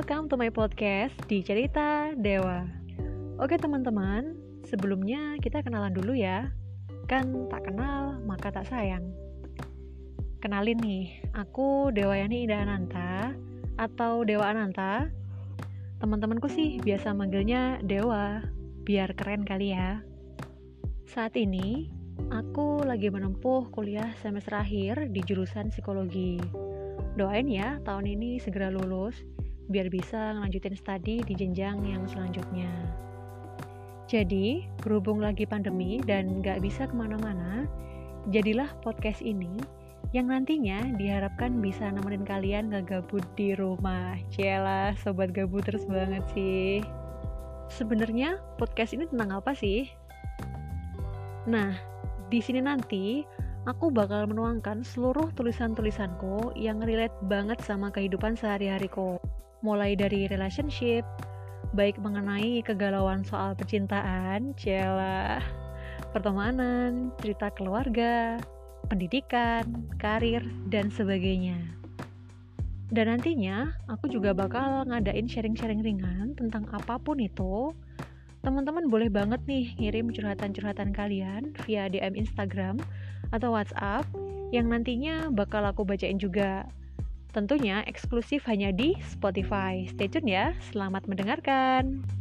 welcome to my podcast di Cerita Dewa. Oke teman-teman, sebelumnya kita kenalan dulu ya. Kan tak kenal maka tak sayang. Kenalin nih, aku Dewa Yani Indah Ananta atau Dewa Ananta. Teman-temanku sih biasa manggilnya Dewa, biar keren kali ya. Saat ini, aku lagi menempuh kuliah semester akhir di jurusan psikologi. Doain ya tahun ini segera lulus biar bisa ngelanjutin studi di jenjang yang selanjutnya. Jadi, berhubung lagi pandemi dan gak bisa ke mana-mana, jadilah podcast ini yang nantinya diharapkan bisa nemenin kalian gak gabut di rumah. Cielah, sobat gabuters banget sih. Sebenarnya podcast ini tentang apa sih? Nah, di sini nanti aku bakal menuangkan seluruh tulisan-tulisanku yang relate banget sama kehidupan sehari-hariku mulai dari relationship, baik mengenai kegalauan soal percintaan, cela, pertemanan, cerita keluarga, pendidikan, karir, dan sebagainya. Dan nantinya aku juga bakal ngadain sharing-sharing ringan tentang apa pun itu. Teman-teman boleh banget nih ngirim curhatan-curhatan kalian via DM Instagram atau WhatsApp yang nantinya bakal aku bacain juga. Tentunya eksklusif hanya di Spotify. Stay tune ya. Selamat mendengarkan.